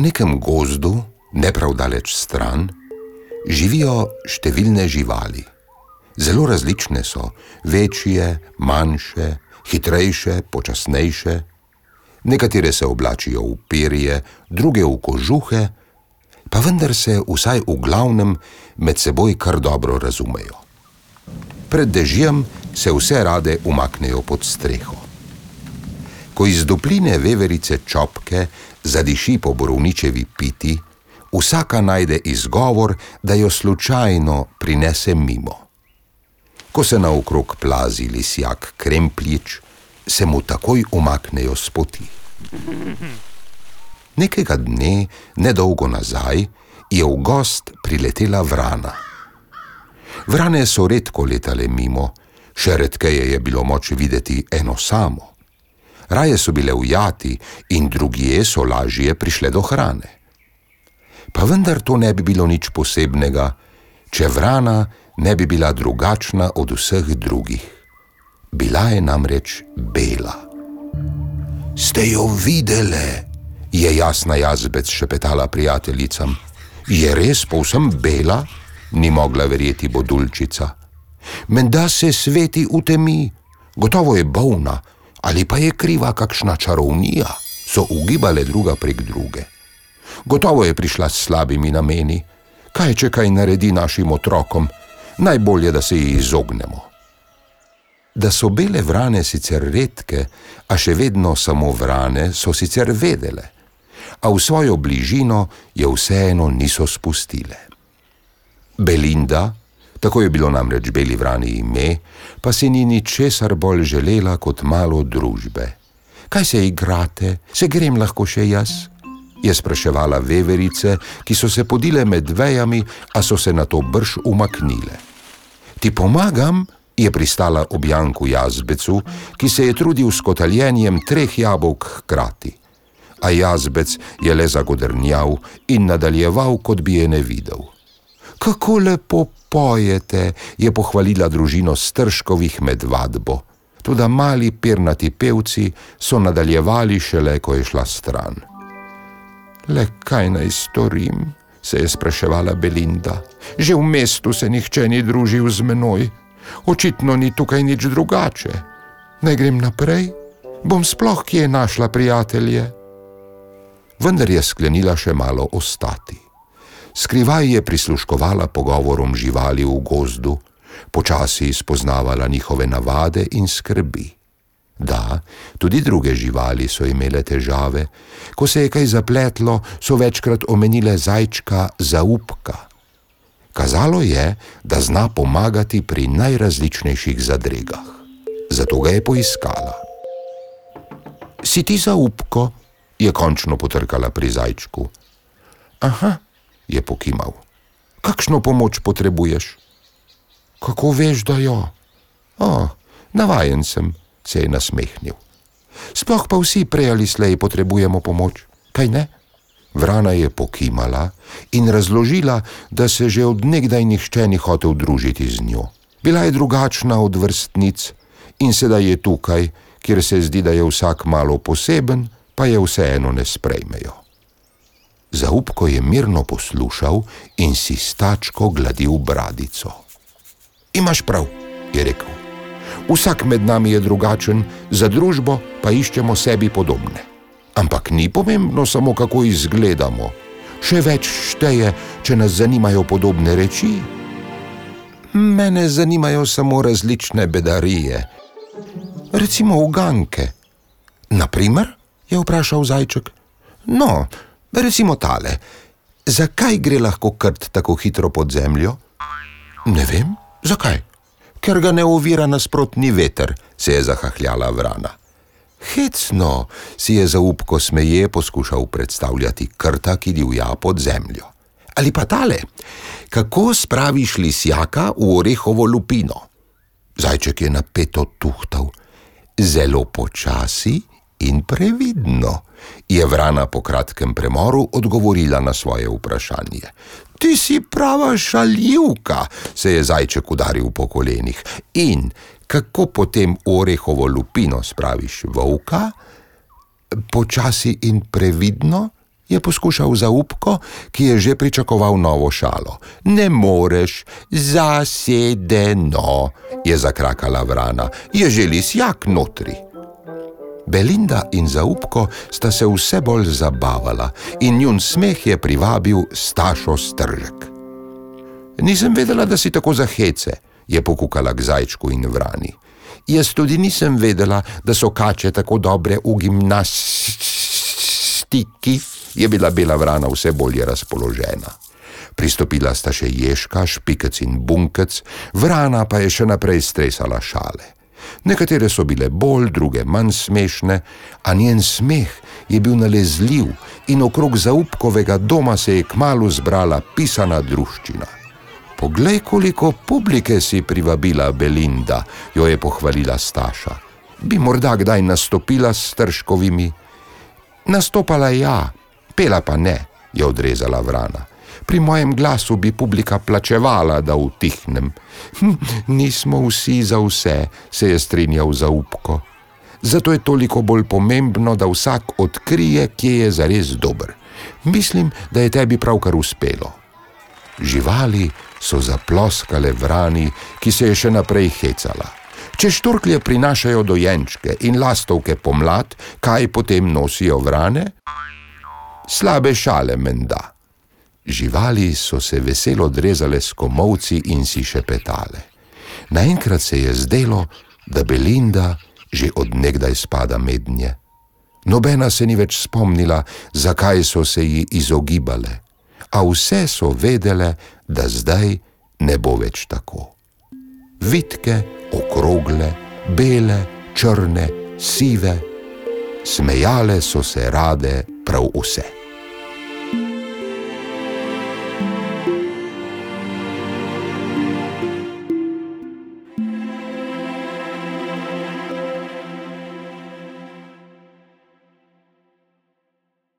nekem gozdu, ne prav daleč stran, živijo številne živali. Zelo različne so, večje, manjše, hitrejše, počasnejše. Nekatere se oblačijo v perje, druge v kožuhe, pa vendar se vsaj v glavnem med seboj kar dobro razumejo. Pred dežjem se vse rade umaknejo pod streho. Ko iz dopline veverice čopke zadiši po borovničevi piti, vsaka najde izgovor, da jo slučajno prinese mimo. Ko se naokrog plazi lisjak krempljič, se mu takoj umaknejo z poti. Nekega dne, nedolgo nazaj, je v gost priletela vrana. Vrane so redko letale mimo, še redkeje je bilo moč videti eno samo. Raje so bile ujati in drugje so lažje prišle do hrane. Pa vendar to ne bi bilo nič posebnega, če vrana ne bi bila drugačna od vseh drugih. Bila je namreč bela. Ste jo videli? je jasna jazbec šepetala prijateljicam. Je res povsem bela? Ni mogla verjeti bodulčica. Menda se sveti v temi, gotovo je bolna, ali pa je kriva kakšna čarovnija, so ugibale druga prek druge. Gotovo je prišla s slabimi nameni. Kaj če kaj naredi našim otrokom? Najbolje, da se jih izognemo. Da so bele vrane sicer redke, a še vedno samo vrane, so sicer vedele a v svojo bližino je vseeno niso spustile. Belinda, tako je bilo namreč beli vrani ime, pa si ni ničesar bolj želela kot malo družbe. Kaj se igrate, se grem lahko še jaz? Je spraševala veverice, ki so se podile med vejami, a so se na to brž umaknile. Ti pomagam? je pristala ob Janku Jazbecu, ki se je trudil s kotaljenjem treh jabolk hkrati a jazbec je le zagodrnjal in nadaljeval, kot bi je ne videl. Kako lepo pojete, je pohvalila družino Strškovih med vadbo. Tudi mali pernati pevci so nadaljevali šele, ko je šla stran. Le kaj naj storim? se je spraševala Belinda. Že v mestu se nihče ni družil z menoj, očitno ni tukaj nič drugače. Naj grem naprej, bom sploh kje našla prijatelje vendar je sklenila še malo ostati. Skrivaj je prisluškovala pogovorom živali v gozdu, počasi spoznavala njihove navade in skrbi. Da, tudi druge živali so imele težave, ko se je kaj zapletlo, so večkrat omenile zajčka zaupka. Kazalo je, da zna pomagati pri najrazličnejših zadregah. Zato ga je poiskala. Si ti zaupko? je končno potrkala pri zajčku. Aha, je pokimal. Kakšno pomoč potrebuješ? Kako veš, da jo? O, navajen sem, se je nasmehnil. Sploh pa vsi prej ali slej potrebujemo pomoč, kaj ne? Vrana je pokimala in razložila, da se že od nekdaj nihče ni hotel družiti z njo. Bila je drugačna od vrstnic in sedaj je tukaj, kjer se zdi, da je vsak malo poseben, pa je vseeno ne sprejmejo. Zaupko je mirno poslušal in si stačko gladil bradico. Imaš prav, je rekel. Vsak med nami je drugačen, za družbo pa iščemo sebi podobne. Ampak ni pomembno samo, kako izgledamo, še več šteje, če nas zanimajo podobne reči. Mene zanimajo samo različne bedarije, recimo uganke. Naprimer? je vprašal zajček. No, recimo tale. Zakaj gre lahko krt tako hitro pod zemljo? Ne vem, zakaj. Ker ga ne ovira nasprotni veter, se je zahahljala vrana. Hecno si je zaupko smeje poskušal predstavljati krta, ki divja pod zemljo. Ali pa tale, kako spraviš lisjaka v orehovo lupino? Zajček je napeto tuhtal. Zelo počasi in previdno, je vrana po kratkem premoru odgovorila na svoje vprašanje. Ti si prava šaljivka, se je zajček udaril po kolenih. In kako potem orehovo lupino spraviš volka? Počasi in previdno, je poskušal zaupko, ki je že pričakoval novo šalo. Ne moreš, zasedeno, je zakrakala vrana, je že lisjak notri. Belinda in zaupko sta se vse bolj zabavala in njun smeh je privabil stašo stržek. Nisem vedela, da si tako zahece, je pokukala k zajčku in vrani. Jaz tudi nisem vedela, da so kače tako dobre v gimnastiki, je bila bela vrana vse bolje razpoložena. Pristopila sta še ježka, špikec in bunkec, vrana pa je še naprej stresala šale. Nekatere so bile bolj, druge manj smešne, a njen smeh je bil nalezljiv in okrog zaupkovega doma se je kmalo zbrala pisana druščina. Poglej, koliko publike si privabila Belinda, jo je pohvalila Staša. Bi morda kdaj nastopila s tržkovimi? Nastopala ja, pela pa ne, je odrezala vrana. Pri mojem glasu bi publika plačevala, da utihnem. Hm, nismo vsi za vse, se je strinjal za upko. Zato je toliko bolj pomembno, da vsak odkrije, kje je zares dober. Mislim, da je tebi pravkar uspelo. Živali so zaploskale vrani, ki se je še naprej hecala. Če šturklje prinašajo dojenčke in lastovke pomlad, kaj potem nosijo vrane? Slabe šale menda. Živali so se veselo drezale s komovci in si šepetale. Naenkrat se je zdelo, da Belinda že odnegdaj spada mednje. Nobena se ni več spomnila, zakaj so se ji izogibale, a vse so vedele, da zdaj ne bo več tako. Vitke, okrogle, bele, črne, sive, smejale so se rade prav vse.